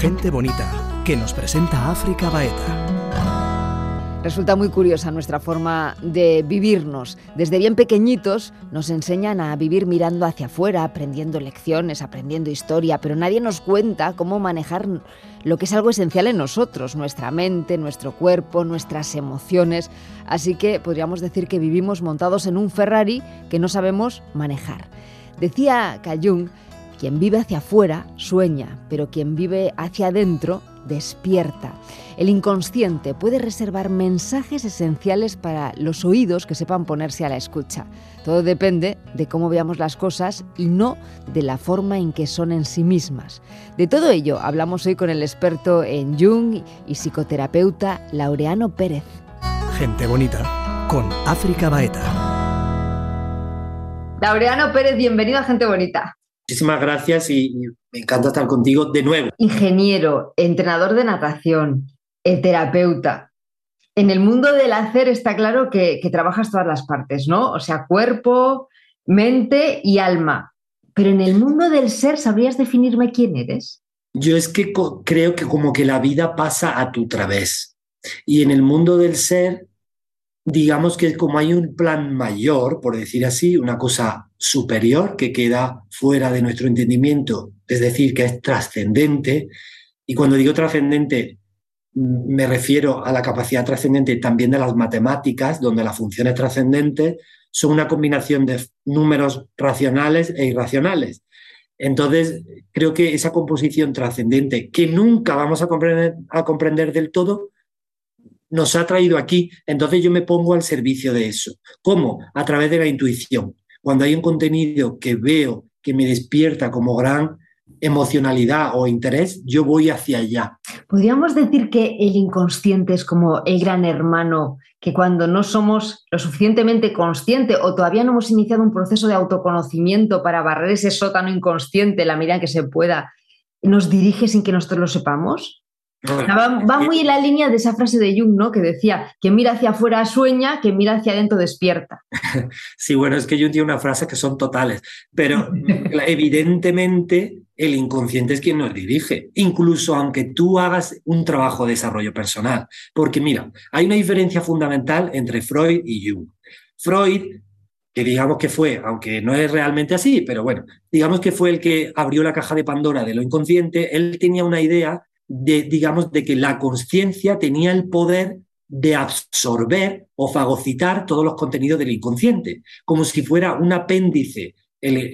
Gente bonita, que nos presenta África Baeta. Resulta muy curiosa nuestra forma de vivirnos. Desde bien pequeñitos nos enseñan a vivir mirando hacia afuera, aprendiendo lecciones, aprendiendo historia, pero nadie nos cuenta cómo manejar lo que es algo esencial en nosotros, nuestra mente, nuestro cuerpo, nuestras emociones. Así que podríamos decir que vivimos montados en un Ferrari que no sabemos manejar. Decía Cayung, quien vive hacia afuera sueña, pero quien vive hacia adentro despierta. El inconsciente puede reservar mensajes esenciales para los oídos que sepan ponerse a la escucha. Todo depende de cómo veamos las cosas y no de la forma en que son en sí mismas. De todo ello hablamos hoy con el experto en Jung y psicoterapeuta Laureano Pérez. Gente bonita con África Baeta. Laureano Pérez, bienvenido a Gente Bonita. Muchísimas gracias y, me encanta estar contigo de nuevo. Ingeniero, entrenador de natación, el terapeuta. En el mundo del hacer está claro que, trabajas todas las partes, ¿no? O sea, cuerpo, mente y alma. Pero en el mundo del ser, ¿sabrías definirme quién eres? Yo es que creo que como que la vida pasa a tu través. Y en el mundo del ser, digamos que como hay un plan mayor, por decir así, una cosa superior que queda fuera de nuestro entendimiento, es decir, que es trascendente, y cuando digo trascendente, me refiero a la capacidad trascendente también de las matemáticas, donde las funciones trascendentes son una combinación de números racionales e irracionales. Entonces, creo que esa composición trascendente, que nunca vamos a comprender, a comprender del todo, nos ha traído aquí. Entonces yo me pongo al servicio de eso. ¿Cómo? A través de la intuición. Cuando hay un contenido que veo que me despierta como gran emocionalidad o interés, yo voy hacia allá. Podríamos decir que el inconsciente es como el gran hermano, que cuando no somos lo suficientemente consciente o todavía no hemos iniciado un proceso de autoconocimiento para barrer ese sótano inconsciente la medida que se pueda, nos dirige sin que nosotros lo sepamos. Va, muy en la línea de esa frase de Jung, ¿no? Que decía, que mira hacia afuera sueña, que mira hacia adentro despierta. Sí, bueno, es que Jung tiene una frase que son totales, pero evidentemente el inconsciente es quien nos dirige, incluso aunque tú hagas un trabajo de desarrollo personal. Porque mira, hay una diferencia fundamental entre Freud y Jung. Freud que digamos que fue, aunque no es realmente así, pero bueno, digamos que fue el que abrió la caja de Pandora de lo inconsciente, él tenía una idea de, digamos, de que la conciencia tenía el poder de absorber o fagocitar todos los contenidos del inconsciente, como si fuera un apéndice,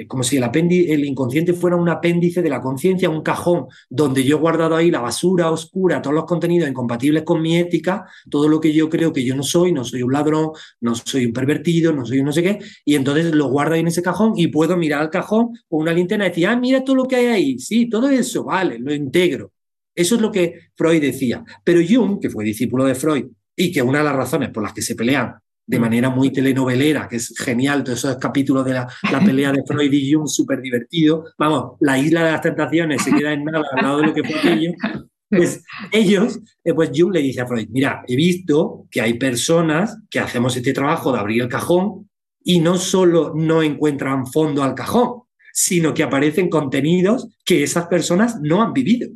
como si el, el inconsciente fuera un apéndice de la conciencia, un cajón donde yo he guardado ahí la basura oscura, todos los contenidos incompatibles con mi ética, todo lo que yo creo que yo no soy, no soy un ladrón, no soy un pervertido, no soy un no sé qué, y entonces lo guardo ahí en ese cajón y puedo mirar al cajón con una linterna y decir, ah, mira todo lo que hay ahí, sí, todo eso, vale, lo integro. Eso es lo que Freud decía. Pero Jung, que fue discípulo de Freud y que una de las razones por las que se pelean de mm. manera muy telenovelera, que es genial, todos esos capítulos de la, pelea de Freud y Jung, súper divertido. Vamos, la isla de las tentaciones se queda en nada al lado de lo que fue aquello. Pues ellos, eh, pues Jung le dice a Freud, mira, he visto que hay personas que hacemos este trabajo de abrir el cajón y no solo no encuentran fondo al cajón, sino que aparecen contenidos que esas personas no han vivido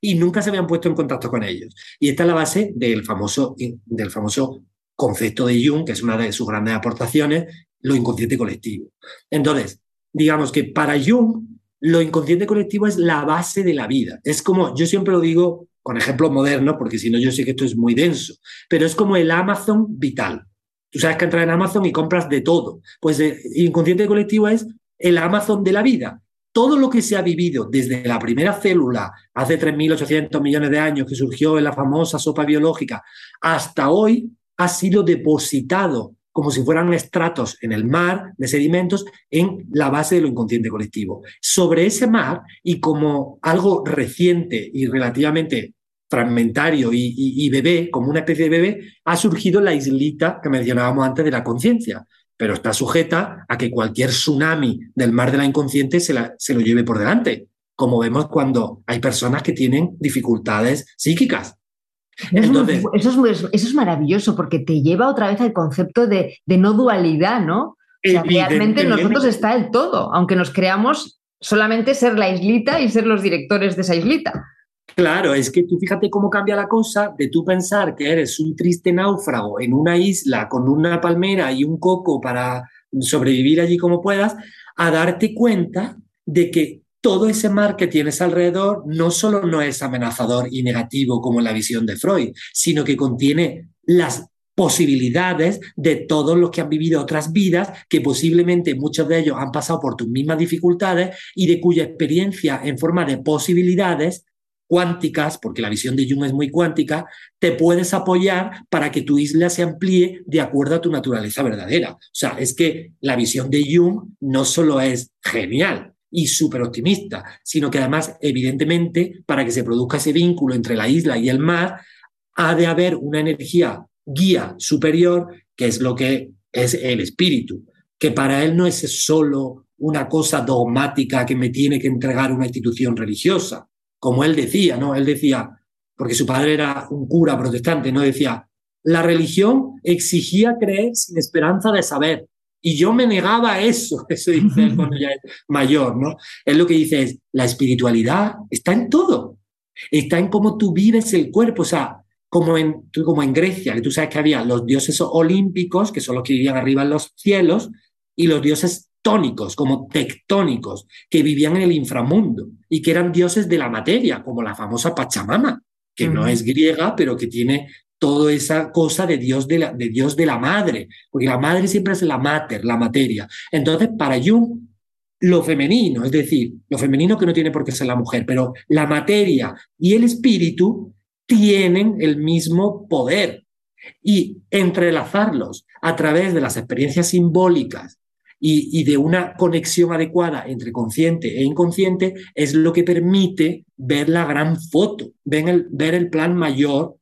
y nunca se habían puesto en contacto con ellos. Y esta es la base del famoso, del famoso concepto de Jung, que es una de sus grandes aportaciones, lo inconsciente colectivo. Entonces, digamos que para Jung, lo inconsciente colectivo es la base de la vida. Es como, yo siempre lo digo con ejemplos modernos, porque si no yo sé que esto es muy denso, pero es como el Amazon vital. Tú sabes que entras en Amazon y compras de todo. Pues el inconsciente colectivo es el Amazon de la vida todo lo que se ha vivido desde la primera célula, hace 3.800 millones de años que surgió en la famosa sopa biológica, hasta hoy ha sido depositado como si fueran estratos en el mar de sedimentos en la base de lo inconsciente colectivo. Sobre ese mar, y como algo reciente y relativamente fragmentario y, y, bebé, como una especie de bebé, ha surgido la islita que mencionábamos antes de la conciencia, pero está sujeta a que cualquier tsunami del mar de la inconsciente se, se lo lleve por delante, como vemos cuando hay personas que tienen dificultades psíquicas. eso, es, maravilloso porque te lleva otra vez al concepto de, no dualidad, ¿no? realmente en nosotros está el todo, aunque nos creamos solamente ser la islita y ser los directores de esa islita. Claro, es que tú fíjate cómo cambia la cosa de tú pensar que eres un triste náufrago en una isla con una palmera y un coco para sobrevivir allí como puedas, a darte cuenta de que todo ese mar que tienes alrededor no solo no es amenazador y negativo como la visión de Freud, sino que contiene las posibilidades de todos los que han vivido otras vidas, que posiblemente muchos de ellos han pasado por tus mismas dificultades y de cuya experiencia en forma de posibilidades cuánticas, porque la visión de Jung es muy cuántica, te puedes apoyar para que tu isla se amplíe de acuerdo a tu naturaleza verdadera. O sea, es que la visión de Jung no solo es genial y súper optimista, sino que además, evidentemente, para que se produzca ese vínculo entre la isla y el mar, ha de haber una energía guía superior, que es lo que es el espíritu, que para él no es solo una cosa dogmática que me tiene que entregar una institución religiosa, como él decía, ¿no? Él decía, porque su padre era un cura protestante, ¿no? Decía, la religión exigía creer sin esperanza de saber. Y yo me negaba a eso, eso dice cuando ya es mayor, ¿no? Él lo que dice es, la espiritualidad está en todo, está en cómo tú vives el cuerpo, o sea, como en, como en Grecia, que tú sabes que había los dioses olímpicos, que son los que vivían arriba en los cielos, y los dioses tónicos, como tectónicos, que vivían en el inframundo y que eran dioses de la materia, como la famosa Pachamama, que no es griega, pero que tiene toda esa cosa de Dios de, la, de Dios de la madre, porque la madre siempre es la mater, la materia. Entonces, para Jung, lo femenino, es decir, lo femenino que no tiene por qué ser la mujer, pero la materia y el espíritu tienen el mismo poder y entrelazarlos a través de las experiencias simbólicas y, de una conexión adecuada entre consciente e inconsciente es lo que permite ver la gran foto, ver el, ver el plan mayor,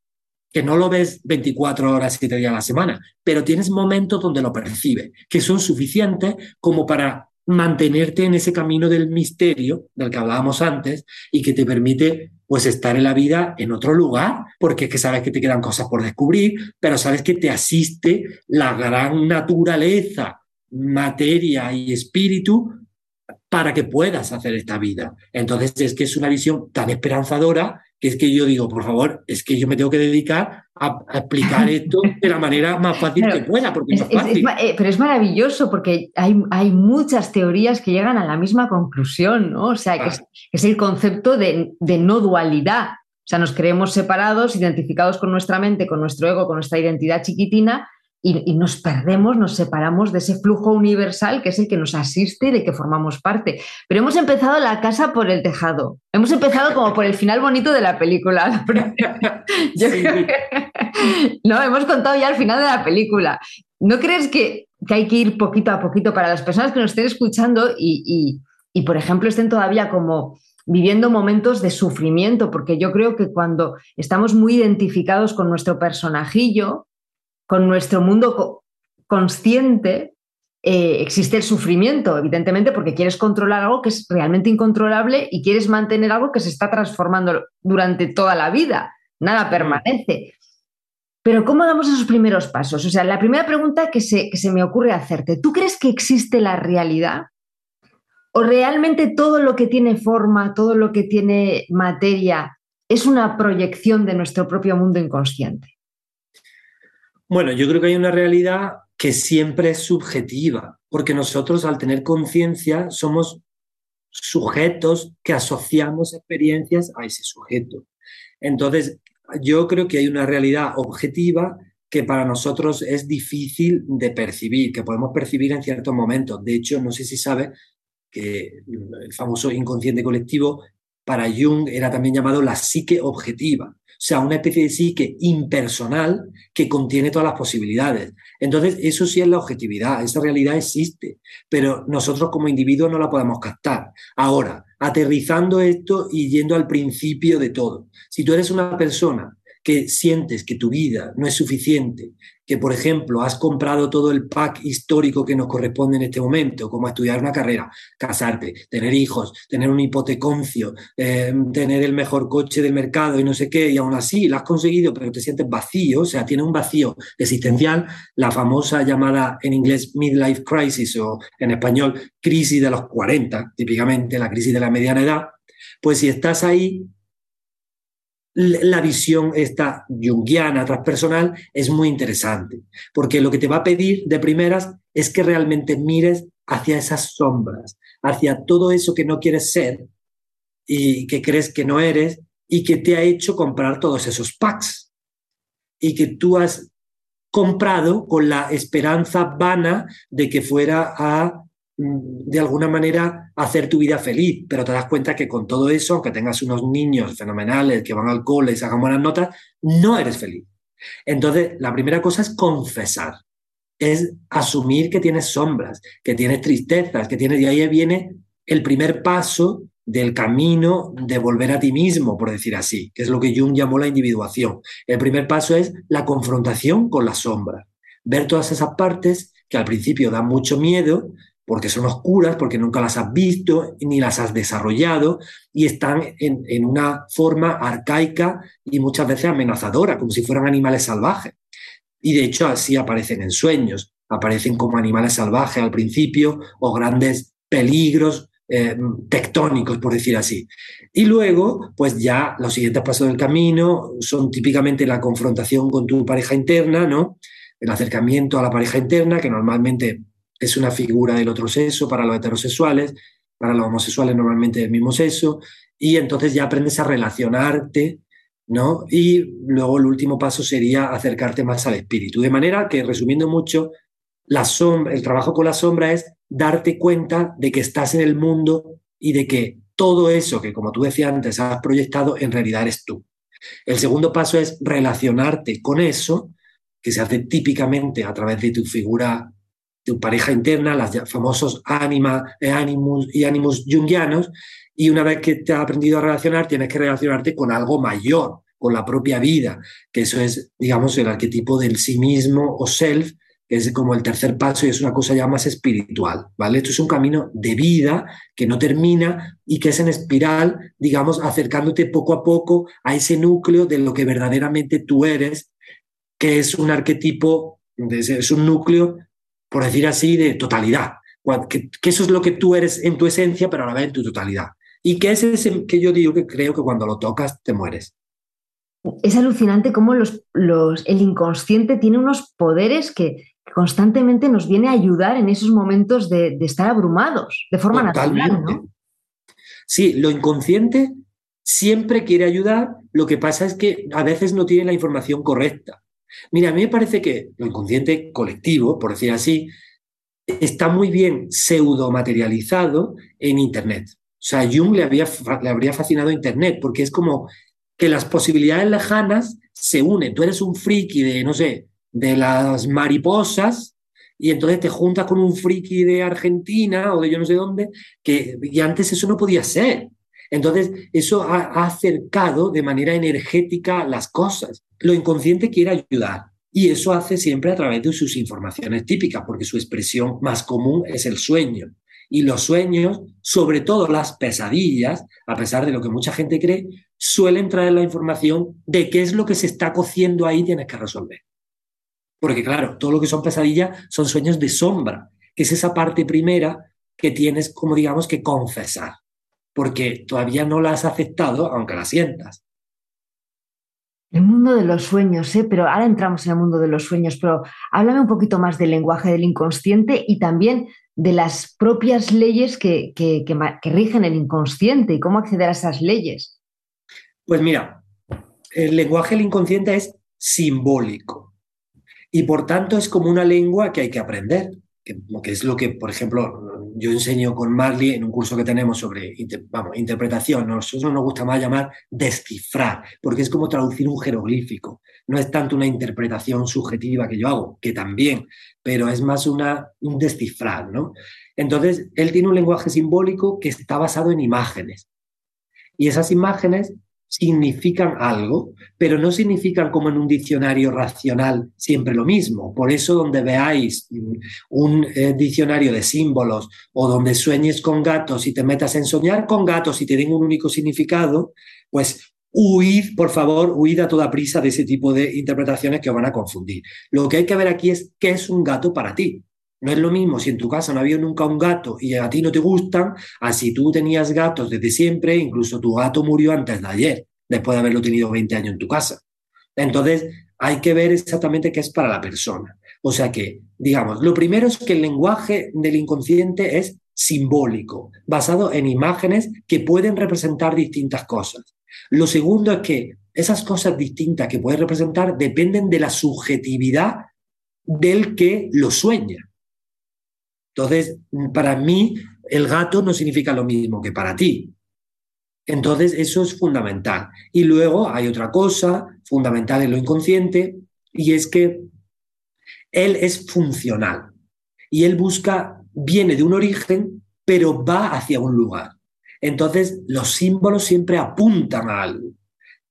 que no lo ves 24 horas, 7 días a la semana, pero tienes momentos donde lo percibes, que son suficientes como para mantenerte en ese camino del misterio del que hablábamos antes y que te permite pues estar en la vida en otro lugar, porque es que sabes que te quedan cosas por descubrir, pero sabes que te asiste la gran naturaleza, materia y espíritu para que puedas hacer esta vida. Entonces es que es una visión tan esperanzadora que es que yo digo, por favor, es que yo me tengo que dedicar a, explicar esto de la manera más fácil que pueda, porque es, fácil. Eh, pero es maravilloso porque hay, hay, muchas teorías que llegan a la misma conclusión, ¿no? O sea, que es, el concepto de, de no dualidad. O sea, nos creemos separados, identificados con nuestra mente, con nuestro ego, con nuestra identidad chiquitina, y, nos perdemos, nos separamos de ese flujo universal que es el que nos asiste y de que formamos parte. Pero hemos empezado la casa por el tejado. Hemos empezado como por el final bonito de la película. no, hemos contado ya el final de la película. ¿No crees que, hay que ir poquito a poquito para las personas que nos estén escuchando y, y por ejemplo, estén todavía como viviendo momentos de sufrimiento? Porque yo creo que cuando estamos muy identificados con nuestro personajillo, con nuestro mundo consciente, eh, existe el sufrimiento, evidentemente, porque quieres controlar algo que es realmente incontrolable y quieres mantener algo que se está transformando durante toda la vida. Nada permanece. Pero ¿cómo damos esos primeros pasos? O sea, la primera pregunta que se, que se me ocurre hacerte, ¿tú crees que existe la realidad? ¿O realmente todo lo que tiene forma, todo lo que tiene materia, es una proyección de nuestro propio mundo inconsciente? Bueno, yo creo que hay una realidad que siempre es subjetiva, porque nosotros al tener conciencia somos sujetos que asociamos experiencias a ese sujeto. Entonces, yo creo que hay una realidad objetiva que para nosotros es difícil de percibir, que podemos percibir en ciertos momentos. De hecho, no sé si sabe que el famoso inconsciente colectivo para Jung era también llamado la psique objetiva sea, una especie de psique impersonal que contiene todas las posibilidades. Entonces, eso sí es la objetividad, esa realidad existe, pero nosotros como individuos no la podemos captar. Ahora, aterrizando esto y yendo al principio de todo, si tú eres una persona que sientes que tu vida no es suficiente, que por ejemplo has comprado todo el pack histórico que nos corresponde en este momento, como estudiar una carrera, casarte, tener hijos, tener un hipoteconcio, eh, tener el mejor coche del mercado y no sé qué, y aún así lo has conseguido, pero te sientes vacío, o sea, tiene un vacío existencial, la famosa llamada en inglés midlife crisis o en español crisis de los 40, típicamente la crisis de la mediana edad, pues si estás ahí, la visión esta junguiana, transpersonal, es muy interesante, porque lo que te va a pedir de primeras es que realmente mires hacia esas sombras, hacia todo eso que no quieres ser y que crees que no eres y que te ha hecho comprar todos esos packs y que tú has comprado con la esperanza vana de que fuera a de alguna manera hacer tu vida feliz, pero te das cuenta que con todo eso, aunque tengas unos niños fenomenales que van al cole y sacan buenas notas, no eres feliz. Entonces, la primera cosa es confesar, es asumir que tienes sombras, que tienes tristezas, que tienes, y ahí viene el primer paso del camino de volver a ti mismo, por decir así, que es lo que Jung llamó la individuación. El primer paso es la confrontación con la sombra, ver todas esas partes que al principio dan mucho miedo, porque son oscuras, porque nunca las has visto ni las has desarrollado y están en, una forma arcaica y muchas veces amenazadora, como si fueran animales salvajes. Y de hecho así aparecen en sueños, aparecen como animales salvajes al principio o grandes peligros eh, tectónicos, por decir así. Y luego, pues ya los siguientes pasos del camino son típicamente la confrontación con tu pareja interna, ¿no? El acercamiento a la pareja interna, que normalmente es una figura del otro sexo para los heterosexuales, para los homosexuales normalmente del mismo sexo, y entonces ya aprendes a relacionarte, ¿no? Y luego el último paso sería acercarte más al espíritu. De manera que, resumiendo mucho, la sombra, el trabajo con la sombra es darte cuenta de que estás en el mundo y de que todo eso que, como tú decías antes, has proyectado, en realidad eres tú. El segundo paso es relacionarte con eso, que se hace típicamente a través de tu figura tu pareja interna, los famosos anima, eh, animus y animus jungianos, y una vez que te has aprendido a relacionar, tienes que relacionarte con algo mayor, con la propia vida, que eso es, digamos, el arquetipo del sí mismo o self, que es como el tercer paso y es una cosa ya más espiritual, ¿vale? Esto es un camino de vida que no termina y que es en espiral, digamos, acercándote poco a poco a ese núcleo de lo que verdaderamente tú eres, que es un arquetipo, es un núcleo por decir así, de totalidad. Que, eso es lo que tú eres en tu esencia, pero a la vez en tu totalidad. Y que es ese que yo digo que creo que cuando lo tocas te mueres. Es alucinante cómo los, los, el inconsciente tiene unos poderes que constantemente nos viene a ayudar en esos momentos de, estar abrumados, de forma natural. ¿no? Sí, lo inconsciente siempre quiere ayudar, lo que pasa es que a veces no tiene la información correcta. Mira, a mí me parece que lo inconsciente colectivo, por decir así, está muy bien pseudo materializado en Internet. O sea, Jung le, había, le habría fascinado Internet porque es como que las posibilidades lejanas se unen. Tú eres un friki de, no sé, de las mariposas y entonces te juntas con un friki de Argentina o de yo no sé dónde, que y antes eso no podía ser. Entonces, eso ha, acercado de manera energética las cosas. Lo inconsciente quiere ayudar. Y eso hace siempre a través de sus informaciones típicas, porque su expresión más común es el sueño. Y los sueños, sobre todo las pesadillas, a pesar de lo que mucha gente cree, suelen traer la información de qué es lo que se está cociendo ahí y tienes que resolver. Porque claro, todo lo que son pesadillas son sueños de sombra, que es esa parte primera que tienes como digamos que confesar porque todavía no la has aceptado, aunque la sientas. El mundo de los sueños, ¿eh? pero ahora entramos en el mundo de los sueños, pero háblame un poquito más del lenguaje del inconsciente y también de las propias leyes que, que, rigen el inconsciente y cómo acceder a esas leyes. Pues mira, el lenguaje del inconsciente es simbólico y por tanto es como una lengua que hay que aprender que, es lo que, por ejemplo, yo enseño con Marley en un curso que tenemos sobre vamos, interpretación. Nosotros nos gusta más llamar descifrar, porque es como traducir un jeroglífico. No es tanto una interpretación subjetiva que yo hago, que también, pero es más una, un descifrar, ¿no? Entonces, él tiene un lenguaje simbólico que está basado en imágenes. Y esas imágenes significan algo, pero no significan como en un diccionario racional siempre lo mismo. Por eso donde veáis un eh, diccionario de símbolos o donde sueñes con gatos y te metas en soñar con gatos y te den un único significado, pues huid, por favor, huid a toda prisa de ese tipo de interpretaciones que os van a confundir. Lo que hay que ver aquí es qué es un gato para ti. No es lo mismo si en tu casa no había nunca un gato y a ti no te gustan, así tú tenías gatos desde siempre, incluso tu gato murió antes de ayer. después de haberlo tenido 20 años en tu casa. Entonces, hay que ver exactamente qué es para la persona. O sea que, digamos, lo primero es que el lenguaje del inconsciente es simbólico, basado en imágenes que pueden representar distintas cosas. Lo segundo es que esas cosas distintas que pueden representar dependen de la subjetividad del que lo sueña. Entonces, para mí, el gato no significa lo mismo que para ti. Entonces, eso es fundamental. Y luego hay otra cosa fundamental en lo inconsciente, y es que él es funcional. Y él busca, viene de un origen, pero va hacia un lugar. Entonces, los símbolos siempre apuntan a algo.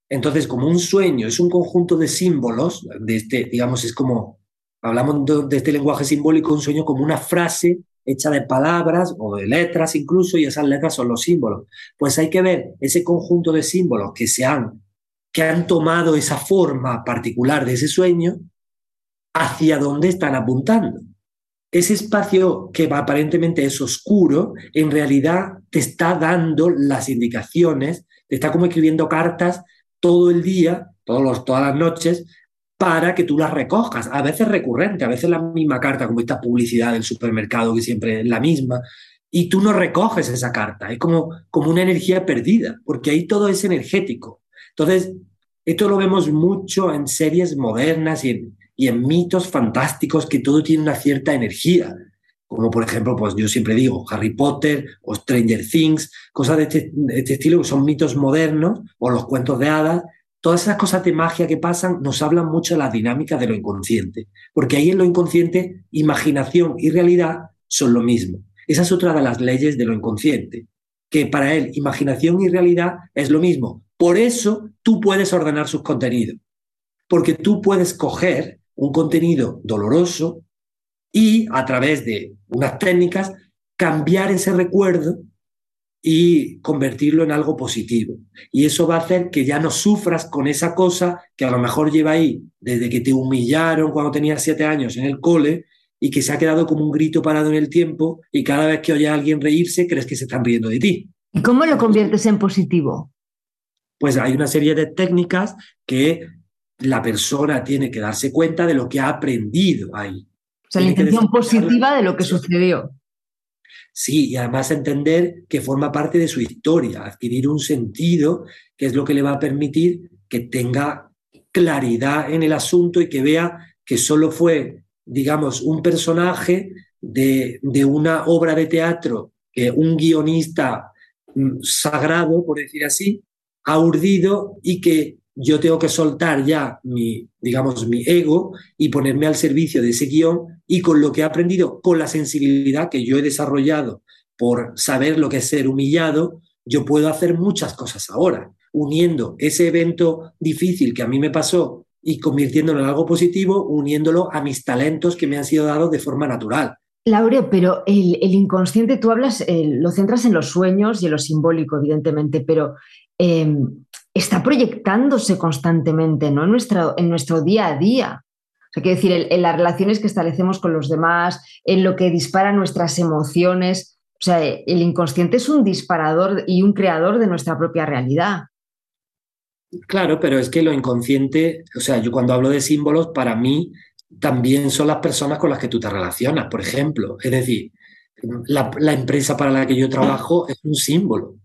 Entonces, como un sueño es un conjunto de símbolos, de este, digamos, es como, hablamos de este lenguaje simbólico, un sueño como una frase hecha de palabras o de letras incluso, y esas letras son los símbolos. Pues hay que ver ese conjunto de símbolos que se han, que han tomado esa forma particular de ese sueño, hacia dónde están apuntando. Ese espacio que aparentemente es oscuro, en realidad te está dando las indicaciones, te está como escribiendo cartas todo el día, todos todas las noches, para que tú las recojas. A veces recurrente, a veces la misma carta, como esta publicidad del supermercado que siempre es la misma, y tú no recoges esa carta. Es como, como una energía perdida, porque ahí todo es energético. Entonces, esto lo vemos mucho en series modernas y en, y en mitos fantásticos que todo tiene una cierta energía. Como por ejemplo, pues yo siempre digo, Harry Potter o Stranger Things, cosas de este, de este estilo que son mitos modernos, o los cuentos de hadas, todas esas cosas de magia que pasan nos hablan mucho de la dinámica de lo inconsciente, porque ahí en lo inconsciente, imaginación y realidad son lo mismo. Esa es otra de las leyes de lo inconsciente, que para él imaginación y realidad es lo mismo. Por eso tú puedes ordenar sus contenidos, porque tú puedes coger un contenido doloroso y a través de unas técnicas cambiar ese recuerdo y convertirlo en algo positivo. Y eso va a hacer que ya no sufras con esa cosa que a lo mejor lleva ahí desde que te humillaron cuando tenías siete años en el cole y que se ha quedado como un grito parado en el tiempo y cada vez que oyes a alguien reírse crees que se están riendo de ti. ¿Y cómo lo conviertes en positivo? Pues hay una serie de técnicas que la persona tiene que darse cuenta de lo que ha aprendido ahí. O sea, la intención positiva de lo que sucedió. Sí, y además entender que forma parte de su historia, adquirir un sentido que es lo que le va a permitir que tenga claridad en el asunto y que vea que solo fue, digamos, un personaje de, de una obra de teatro que un guionista mm, sagrado, por decir así, ha urdido y que yo tengo que soltar ya mi, digamos, mi ego y ponerme al servicio de ese guion y con lo que he aprendido, con la sensibilidad que yo he desarrollado por saber lo que es ser humillado, yo puedo hacer muchas cosas ahora, uniendo ese evento difícil que a mí me pasó y convirtiéndolo en algo positivo, uniéndolo a mis talentos que me han sido dados de forma natural. Laureo, pero el, inconsciente, tú hablas, eh, lo centras en los sueños y en lo simbólico, evidentemente, pero em, está proyectándose constantemente ¿no? en, nuestro, en nuestro día a día. O sea, quiero decir, en, las relaciones que establecemos con los demás, en lo que dispara nuestras emociones. O sea, el inconsciente es un disparador y un creador de nuestra propia realidad. Claro, pero es que lo inconsciente, o sea, yo cuando hablo de símbolos, para mí también son las personas con las que tú te relacionas, por ejemplo. Es decir, la empresa para la que yo trabajo es un símbolo.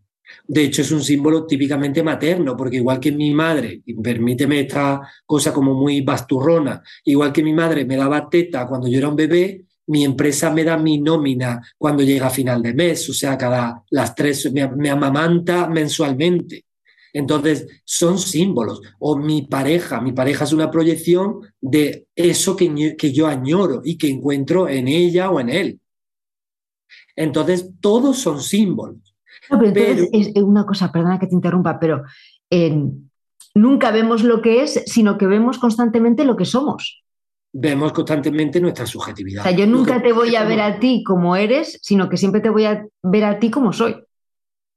De hecho, es un símbolo típicamente materno, porque igual que mi madre, permíteme esta cosa como muy basturrona, igual que mi madre me daba teta cuando yo era un bebé, mi empresa me da mi nómina cuando llega a final de mes, o sea, cada las tres me, amamanta mensualmente. Entonces, son símbolos. O mi pareja, mi pareja es una proyección de eso que, que yo añoro y que encuentro en ella o en él. Entonces, todos son símbolos. No, pero entonces es una cosa, perdona que te interrumpa, pero nunca vemos lo que es, sino que vemos constantemente lo que somos. Vemos constantemente nuestra subjetividad. O sea, yo nunca te voy a ver a ti como eres, sino que siempre te voy a ver a ti como soy.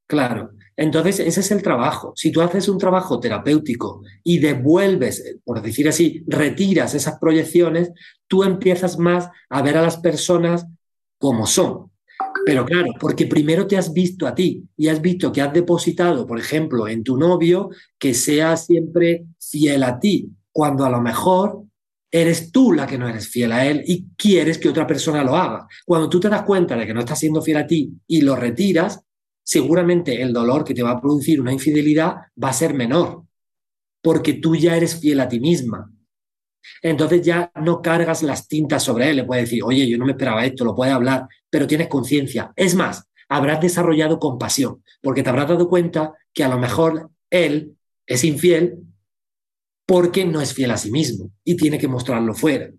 Claro. Entonces, ese es el trabajo. Si tú haces un trabajo terapéutico y devuelves, por decir así, retiras esas proyecciones, tú empiezas más a ver a las personas como son. Pero claro, porque primero te has visto a ti y has visto que has depositado, por ejemplo, en tu novio que sea siempre fiel a ti, cuando a lo mejor eres tú la que no eres fiel a él y quieres que otra persona lo haga. Cuando tú te das cuenta de que no está siendo fiel a ti y lo retiras, seguramente el dolor que te va a producir una infidelidad va a ser menor, porque tú ya eres fiel a ti misma. Entonces ya no cargas las tintas sobre él, le puedes decir, oye, yo no me esperaba esto, lo puedes hablar, pero tienes conciencia. Es más, habrás desarrollado compasión, porque te habrás dado cuenta que a lo mejor él es infiel porque no es fiel a sí mismo y tiene que mostrarlo fuera.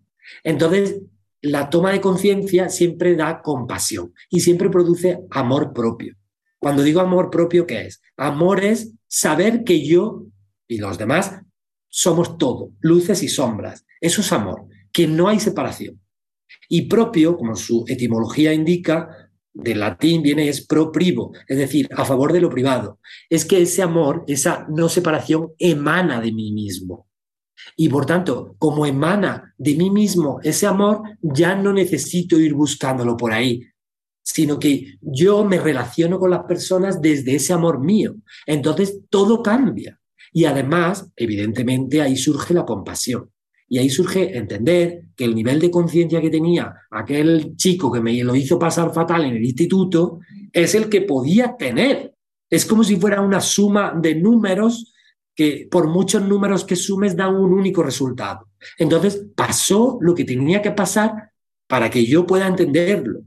Entonces, la toma de conciencia siempre da compasión y siempre produce amor propio. Cuando digo amor propio, ¿qué es? Amor es saber que yo y los demás somos todo, luces y sombras. Eso es amor, que no hay separación. Y propio, como su etimología indica, del latín viene es pro privo, es decir, a favor de lo privado. Es que ese amor, esa no separación, emana de mí mismo. Y por tanto, como emana de mí mismo ese amor, ya no necesito ir buscándolo por ahí, sino que yo me relaciono con las personas desde ese amor mío. Entonces todo cambia. Y además, evidentemente, ahí surge la compasión. Y ahí surge entender que el nivel de conciencia que tenía aquel chico que me lo hizo pasar fatal en el instituto es el que podía tener. Es como si fuera una suma de números que por muchos números que sumes dan un único resultado. Entonces pasó lo que tenía que pasar para que yo pueda entenderlo.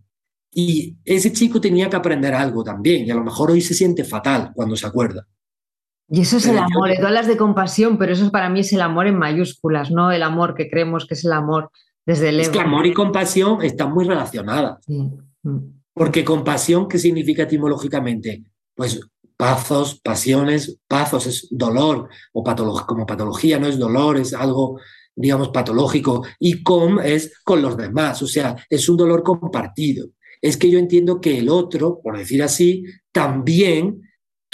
Y ese chico tenía que aprender algo también, y a lo mejor hoy se siente fatal cuando se acuerda. Y eso es el amor, tú hablas de compasión, pero eso para mí es el amor en mayúsculas, no el amor que creemos que es el amor desde el ego. Es que amor y compasión están muy relacionadas. Mm. Porque compasión, ¿qué significa etimológicamente? Pues pazos, pasiones, pazos es dolor, o como patología, no es dolor, es algo, digamos, patológico, y com es con los demás, o sea, es un dolor compartido es que yo entiendo que el otro, por decir así, también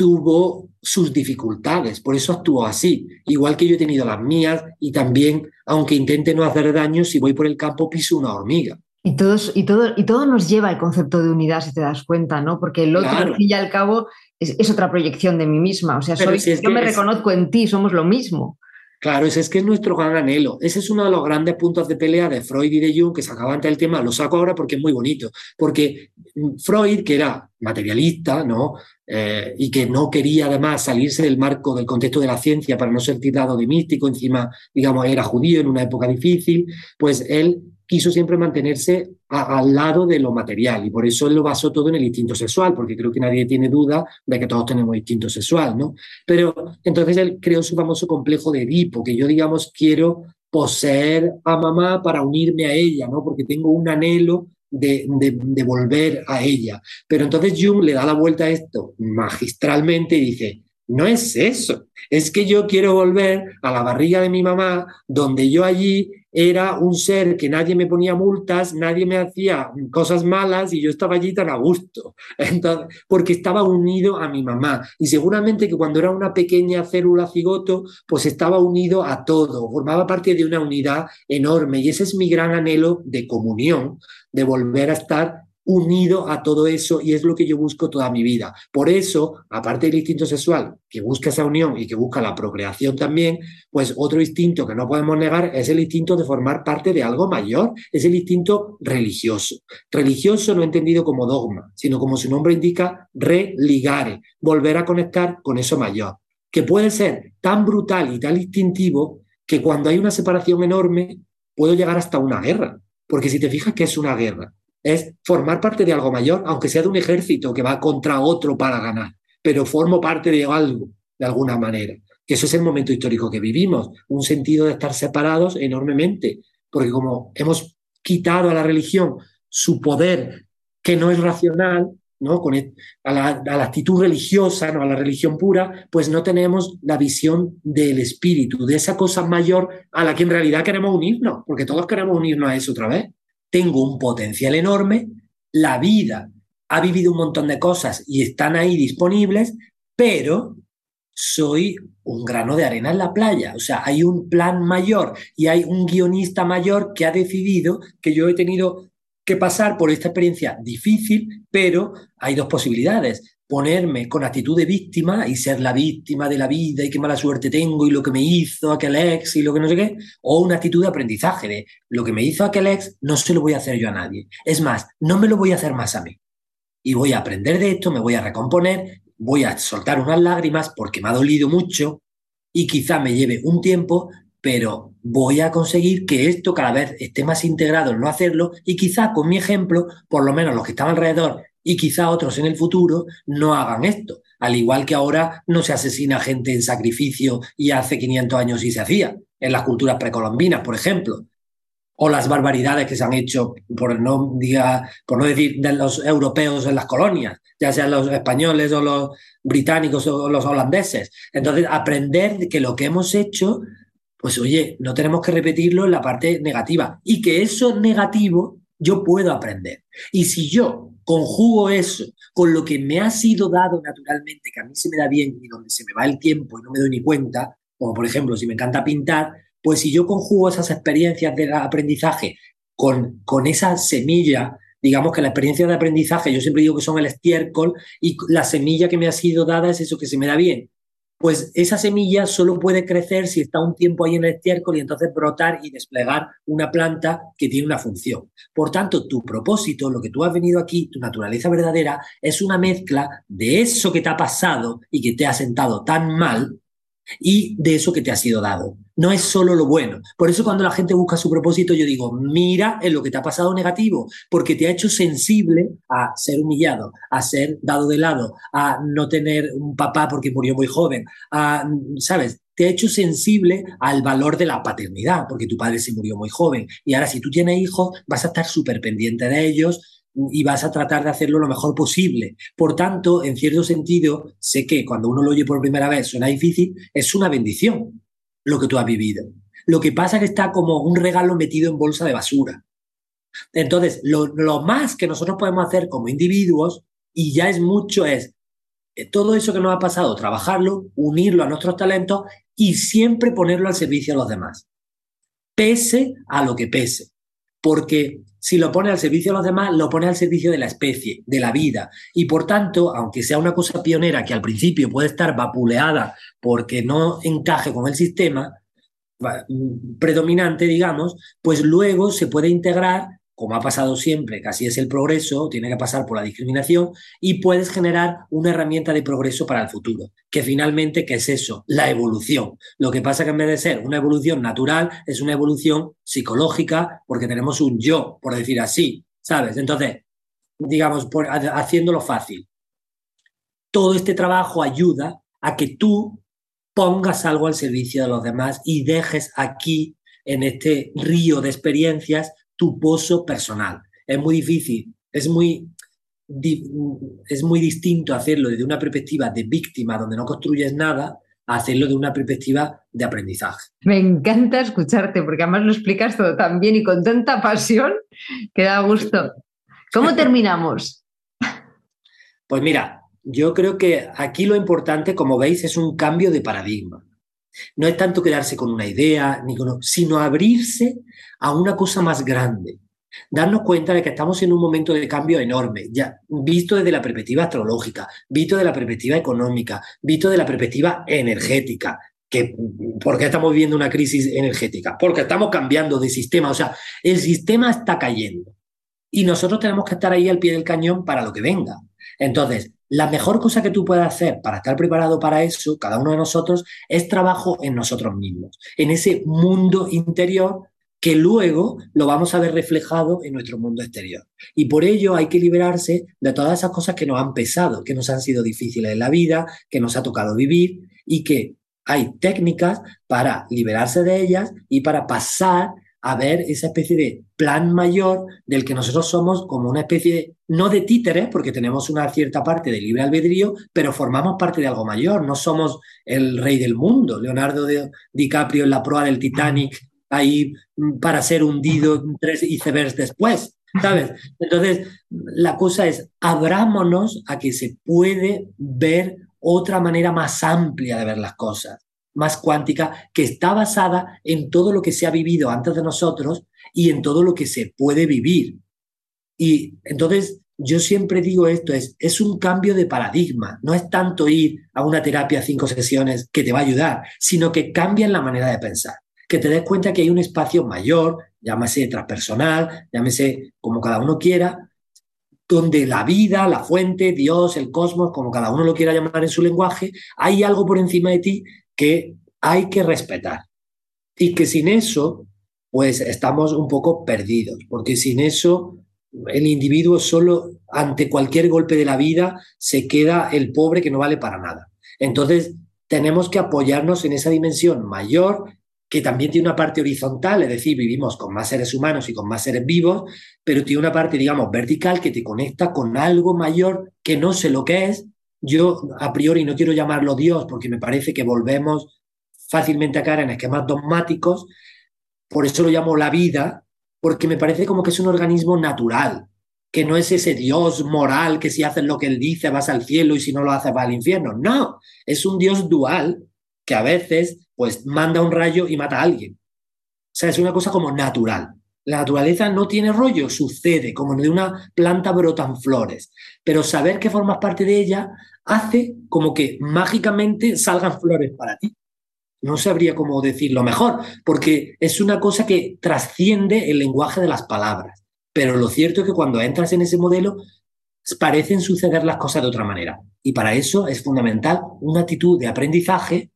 tuvo sus dificultades, por eso actuó así, igual que yo he tenido las mías y también, aunque intente no hacer daño, si voy por el campo piso una hormiga. Y, todos, y, todo, y todo nos lleva al concepto de unidad, si te das cuenta, ¿no? Porque el otro, al fin y al cabo, es, otra proyección de mí misma. O sea, soy, yo me reconozco en ti, somos lo mismo. Claro, ese es que es nuestro gran anhelo. Ese es uno de los grandes puntos de pelea de Freud y de Jung que sacaba antes el tema. Lo saco ahora porque es muy bonito. Porque Freud, que era materialista, ¿no? Eh, y que no quería además salirse del marco del contexto de la ciencia para no ser titulado de místico, encima, digamos, era judío en una época difícil, pues él quiso siempre mantenerse al lado de lo material y por eso él lo basó todo en el instinto sexual, porque creo que nadie tiene duda de que todos tenemos instinto sexual, ¿no? Pero entonces él creó su famoso complejo de Edipo, que yo, digamos, quiero poseer a mamá para unirme a ella, ¿no? Porque tengo un anhelo de, de, volver a ella. Pero entonces Jung le da la vuelta a esto magistralmente y dice, no es eso, es que yo quiero volver a la barriga de mi mamá, donde yo allí era un ser que nadie me ponía multas, nadie me hacía cosas malas y yo estaba allí tan a gusto, Entonces, porque estaba unido a mi mamá. Y seguramente que cuando era una pequeña célula cigoto, pues estaba unido a todo, formaba parte de una unidad enorme. Y ese es mi gran anhelo de comunión, de volver a estar unido a todo eso y es lo que yo busco toda mi vida. Por eso, aparte del instinto sexual, que busca esa unión y que busca la procreación también, pues otro instinto que no podemos negar es el instinto de formar parte de algo mayor, es el instinto religioso. Religioso no entendido como dogma, sino como su nombre indica, religare, volver a conectar con eso mayor, que puede ser tan brutal y tan instintivo que cuando hay una separación enorme puedo llegar hasta una guerra, porque si te fijas que es una guerra, es formar parte de algo mayor, aunque sea de un ejército que va contra otro para ganar, pero formo parte de algo, de alguna manera. Que eso es el momento histórico que vivimos, un sentido de estar separados enormemente, porque como hemos quitado a la religión su poder que no es racional, ¿no? Con a, la, a, la, actitud religiosa, ¿no? a la religión pura, pues no tenemos la visión del espíritu, de esa cosa mayor a la que en realidad queremos unirnos, porque todos queremos unirnos a eso otra vez tengo un potencial enorme, la vida ha vivido un montón de cosas y están ahí disponibles, pero soy un grano de arena en la playa. O sea, hay un plan mayor y hay un guionista mayor que ha decidido que yo he tenido que pasar por esta experiencia difícil, pero hay dos posibilidades. Ponerme con actitud de víctima y ser la víctima de la vida y qué mala suerte tengo y lo que me hizo aquel ex y lo que no sé qué, o una actitud de aprendizaje de lo que me hizo aquel ex no se lo voy a hacer yo a nadie. Es más, no me lo voy a hacer más a mí. Y voy a aprender de esto, me voy a recomponer, voy a soltar unas lágrimas porque me ha dolido mucho y quizá me lleve un tiempo, pero voy a conseguir que esto cada vez esté más integrado en no hacerlo y quizá con mi ejemplo, por lo menos los que están alrededor y quizá otros en el futuro no hagan esto. Al igual que ahora no se asesina gente en sacrificio y hace 500 años sí se hacía, en las culturas precolombinas, por ejemplo. O las barbaridades que se han hecho, por no, diga, por no decir de los europeos en las colonias, ya sean los españoles o los británicos o los holandeses. Entonces, aprender que lo que hemos hecho pues oye, no tenemos que repetirlo en la parte negativa y que eso negativo yo puedo aprender. Y si yo conjugo eso con lo que me ha sido dado naturalmente, que a mí se me da bien y donde se me va el tiempo y no me doy ni cuenta, como por ejemplo si me encanta pintar, pues si yo conjugo esas experiencias de aprendizaje con, con esa semilla, digamos que la experiencia de aprendizaje, yo siempre digo que son el estiércol y la semilla que me ha sido dada es eso que se me da bien pues esa semilla solo puede crecer si está un tiempo ahí en el estiércol y entonces brotar y desplegar una planta que tiene una función. Por tanto, tu propósito, lo que tú has venido aquí, tu naturaleza verdadera, es una mezcla de eso que te ha pasado y que te ha sentado tan mal y de eso que te ha sido dado. No es solo lo bueno. Por eso cuando la gente busca su propósito, yo digo, mira en lo que te ha pasado negativo, porque te ha hecho sensible a ser humillado, a ser dado de lado, a no tener un papá porque murió muy joven, a, ¿sabes? Te ha hecho sensible al valor de la paternidad, porque tu padre se murió muy joven. Y ahora si tú tienes hijos, vas a estar súper pendiente de ellos, y vas a tratar de hacerlo lo mejor posible. Por tanto, en cierto sentido, sé que cuando uno lo oye por primera vez suena difícil, es una bendición lo que tú has vivido. Lo que pasa es que está como un regalo metido en bolsa de basura. Entonces, lo, lo más que nosotros podemos hacer como individuos, y ya es mucho, es eh, todo eso que nos ha pasado, trabajarlo, unirlo a nuestros talentos y siempre ponerlo al servicio de los demás. Pese a lo que pese. Porque si lo pone al servicio de los demás, lo pone al servicio de la especie, de la vida. Y por tanto, aunque sea una cosa pionera que al principio puede estar vapuleada porque no encaje con el sistema mm, predominante, digamos, pues luego se puede integrar como ha pasado siempre, que así es el progreso, tiene que pasar por la discriminación y puedes generar una herramienta de progreso para el futuro, que finalmente, ¿qué es eso? La evolución. Lo que pasa que en vez de ser una evolución natural, es una evolución psicológica porque tenemos un yo, por decir así, ¿sabes? Entonces, digamos, por, haciéndolo fácil, todo este trabajo ayuda a que tú pongas algo al servicio de los demás y dejes aquí, en este río de experiencias, tu pozo personal. Es muy difícil, es muy, es muy distinto hacerlo desde una perspectiva de víctima donde no construyes nada a hacerlo de una perspectiva de aprendizaje. Me encanta escucharte porque además lo explicas todo tan bien y con tanta pasión que da gusto. ¿Cómo terminamos? Pues mira, yo creo que aquí lo importante, como veis, es un cambio de paradigma. No es tanto quedarse con una idea, ni sino abrirse a una cosa más grande. Darnos cuenta de que estamos en un momento de cambio enorme, ya visto desde la perspectiva astrológica, visto de la perspectiva económica, visto de la perspectiva energética. Que, ¿Por qué estamos viviendo una crisis energética? Porque estamos cambiando de sistema. O sea, el sistema está cayendo. Y nosotros tenemos que estar ahí al pie del cañón para lo que venga. Entonces, la mejor cosa que tú puedes hacer para estar preparado para eso, cada uno de nosotros, es trabajo en nosotros mismos, en ese mundo interior que luego lo vamos a ver reflejado en nuestro mundo exterior. Y por ello hay que liberarse de todas esas cosas que nos han pesado, que nos han sido difíciles en la vida, que nos ha tocado vivir y que hay técnicas para liberarse de ellas y para pasar a ver esa especie de plan mayor del que nosotros somos como una especie, no de títeres, porque tenemos una cierta parte de libre albedrío, pero formamos parte de algo mayor, no somos el rey del mundo. Leonardo DiCaprio en la proa del Titanic, ahí mm, para ser hundido tres icebergs después, ¿sabes? Entonces, la cosa es, abrámonos a que se puede ver otra manera más amplia de ver las cosas más cuántica que está basada en todo lo que se ha vivido antes de nosotros y en todo lo que se puede vivir. Y entonces yo siempre digo esto, es, es un cambio de paradigma, no es tanto ir a una terapia cinco sesiones que te va a ayudar, sino que cambian la manera de pensar, que te des cuenta que hay un espacio mayor, llámese transpersonal, llámese como cada uno quiera, donde la vida, la fuente, Dios, el cosmos, como cada uno lo quiera llamar en su lenguaje, hay algo por encima de ti que hay que respetar. Y que sin eso, pues estamos un poco perdidos, porque sin eso el individuo solo ante cualquier golpe de la vida se queda el pobre que no vale para nada. Entonces, tenemos que apoyarnos en esa dimensión mayor que también tiene una parte horizontal, es decir, vivimos con más seres humanos y con más seres vivos, pero tiene una parte, digamos, vertical que te conecta con algo mayor que no sé lo que es. Yo, a priori, no quiero llamarlo Dios porque me parece que volvemos fácilmente a caer en esquemas dogmáticos, por eso lo llamo la vida, porque me parece como que es un organismo natural, que no es ese Dios moral que si haces lo que él dice vas al cielo y si no lo haces vas al infierno. No, es un Dios dual que a veces pues manda un rayo y mata a alguien. O sea, es una cosa como natural. La naturaleza no tiene rollo, sucede, como de una planta brotan flores, pero saber que formas parte de ella hace como que mágicamente salgan flores para ti no sabría cómo decirlo mejor, porque es una cosa que trasciende el lenguaje de las palabras. Pero lo cierto es que cuando entras en ese modelo, parecen suceder las cosas de otra manera. Y para eso es fundamental una actitud de aprendizaje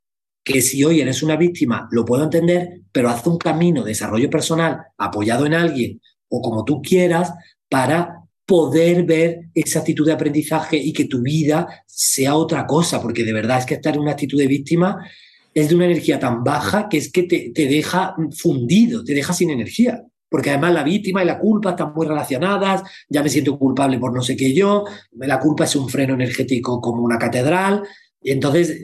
que si hoy eres una víctima, lo puedo entender, pero haz un camino de desarrollo personal apoyado en alguien o como tú quieras para poder ver esa actitud de aprendizaje y que tu vida sea otra cosa, porque de verdad es que estar en una actitud de víctima es de una energía tan baja que es que te, deja fundido, te deja sin energía. Porque además la víctima y la culpa están muy relacionadas, ya me siento culpable por no sé qué yo, la culpa es un freno energético como una catedral, y entonces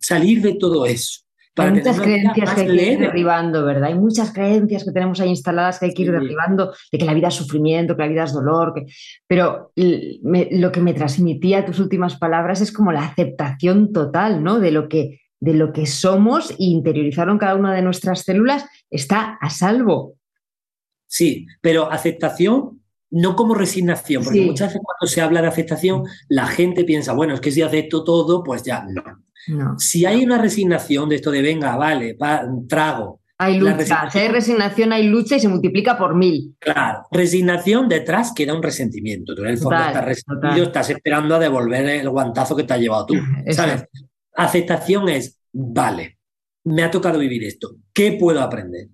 salir de todo eso. Hay muchas creencias que hay que ir derribando, ¿verdad? Hay muchas creencias que tenemos ahí instaladas que hay que ir derribando, de que la vida es sufrimiento, que la vida es dolor, que... pero lo que me transmitía tus últimas palabras es como la aceptación total, ¿no? De lo que de lo que somos e interiorizaron cada una de nuestras células está a salvo. Sí, pero aceptación no como resignación, porque muchas veces cuando se habla de aceptación, la gente piensa, bueno, es que si acepto todo, pues ya no. Si hay una resignación de esto de venga, vale, trago. Hay lucha, si hay resignación, hay lucha y se multiplica por mil. Claro, resignación detrás queda un resentimiento. Tú en el fondo estás resentido, estás esperando a devolver el guantazo que te ha llevado tú. ¿Sabes? Aceptación es, vale, me ha tocado vivir esto, ¿qué puedo aprender?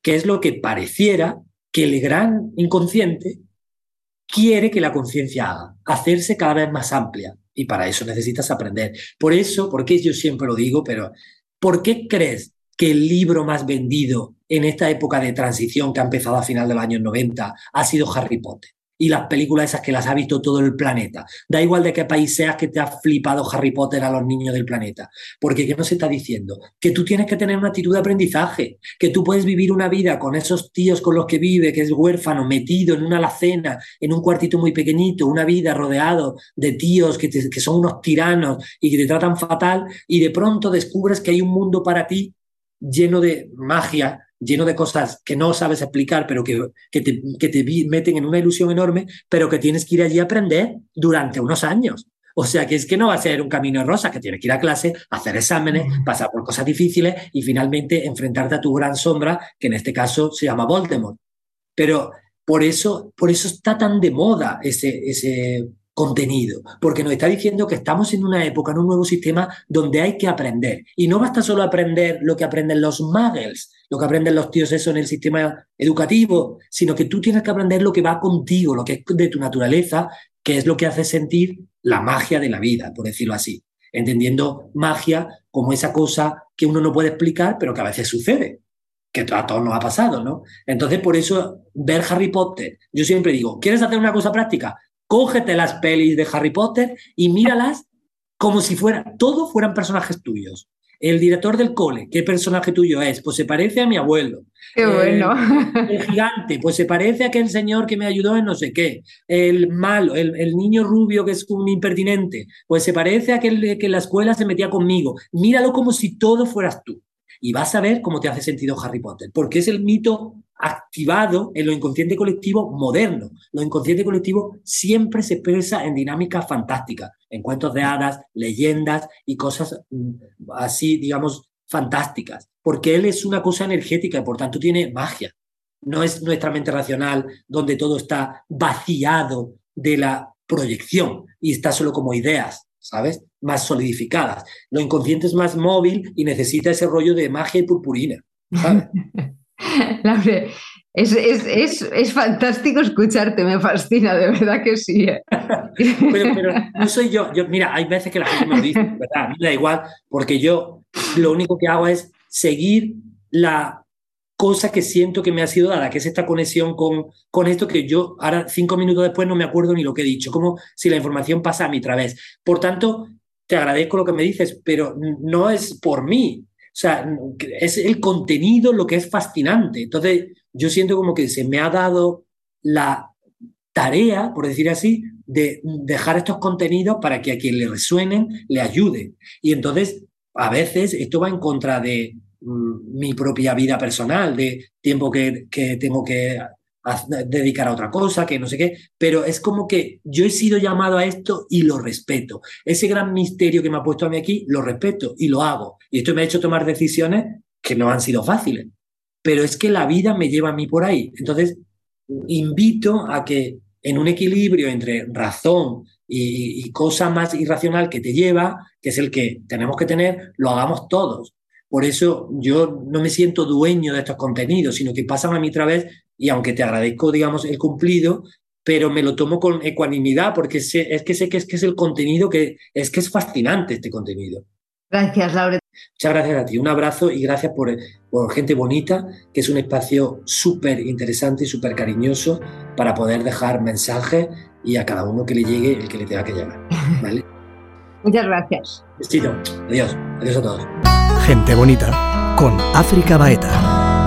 ¿Qué es lo que pareciera que el gran inconsciente quiere que la conciencia haga, hacerse cada vez más amplia. Y para eso necesitas aprender. Por eso, porque yo siempre lo digo, pero ¿por qué crees que el libro más vendido en esta época de transición que ha empezado a final de los años 90 ha sido Harry Potter? Y las películas esas que las ha visto todo el planeta. Da igual de qué país seas que te ha flipado Harry Potter a los niños del planeta. Porque ¿qué nos está diciendo? Que tú tienes que tener una actitud de aprendizaje, que tú puedes vivir una vida con esos tíos con los que vive, que es huérfano, metido en una alacena, en un cuartito muy pequeñito, una vida rodeado de tíos que, que son unos tiranos y que te tratan fatal, y de pronto descubres que hay un mundo para ti lleno de magia, lleno de cosas que no sabes explicar, pero que, que, te, que te meten en una ilusión enorme, pero que tienes que ir allí a aprender durante unos años. O sea que es que no va a ser un camino de rosa, que tienes que ir a clase, hacer exámenes, pasar por cosas difíciles y finalmente enfrentarte a tu gran sombra, que en este caso se llama Voldemort. Pero por eso, por eso está tan de moda ese, ese contenido, porque nos está diciendo que estamos en una época, en un nuevo sistema donde hay que aprender. Y no basta solo aprender lo que aprenden los muggles, lo que aprenden los tíos eso en el sistema educativo, sino que tú tienes que aprender lo que va contigo, lo que es de tu naturaleza, que es lo que hace sentir la magia de la vida, por decirlo así. Entendiendo magia como esa cosa que uno no puede explicar, pero que a veces sucede que a todos nos ha pasado, ¿no? Entonces, por eso, ver Harry Potter, yo siempre digo, ¿quieres hacer una cosa práctica? Cógete las pelis de Harry Potter y míralas como si fuera, todos fueran personajes tuyos. El director del cole, ¿qué personaje tuyo es? Pues se parece a mi abuelo. Qué bueno. El, gigante, pues se parece a aquel señor que me ayudó en no sé qué. El malo, el, niño rubio que es un impertinente, pues se parece a aquel que en la escuela se metía conmigo. Míralo como si todo fueras tú. Y vas a ver cómo te hace sentido Harry Potter, porque es el mito activado en lo inconsciente colectivo moderno. Lo inconsciente colectivo siempre se expresa en dinámicas fantásticas, en cuentos de hadas, leyendas y cosas mm, así, digamos, fantásticas, porque él es una cosa energética y por tanto tiene magia. No es nuestra mente racional donde todo está vaciado de la proyección y está solo como ideas, ¿sabes? Más solidificadas. Lo inconsciente es más móvil y necesita ese rollo de magia y purpurina. Laure, es, es, fantástico escucharte, me fascina, de verdad que sí. ¿eh? pero, no soy yo. yo. Mira, hay veces que la gente me lo dice, ¿verdad? A mí da igual, porque yo lo único que hago es seguir la cosa que siento que me ha sido dada, que es esta conexión con, con esto que yo ahora cinco minutos después no me acuerdo ni lo que he dicho, como si la información pasa a mi través. Por tanto, te agradezco lo que me dices, pero no es por mí, sea, es el contenido lo que es fascinante. Entonces, yo siento como que se me ha dado la tarea, por decir así, de dejar estos contenidos para que a quien le resuenen le ayuden. Y entonces, a veces esto va en contra de mm, mi propia vida personal, de tiempo que, que tengo que dedicar a otra cosa, que no sé qué, pero es como que yo he sido llamado a esto y lo respeto. Ese gran misterio que me ha puesto a mí aquí, lo respeto y lo hago. Y esto me ha hecho tomar decisiones que no han sido fáciles, pero es que la vida me lleva a mí por ahí. Entonces, invito a que en un equilibrio entre razón y, y cosa más irracional que te lleva, que es el que tenemos que tener, lo hagamos todos. Por eso yo no me siento dueño de estos contenidos, sino que pasan a mi través y aunque te agradezco, digamos, el cumplido, pero me lo tomo con ecuanimidad porque sé, es que sé que es, que es el contenido que es que es fascinante este contenido. Gracias, Laura. Muchas gracias a ti. Un abrazo y gracias por, por Gente Bonita, que es un espacio súper interesante y súper cariñoso para poder dejar mensajes y a cada uno que le llegue el que le tenga que llegar. ¿vale? Muchas gracias. Besito. Adiós. Adiós a todos gente bonita con África Baeta.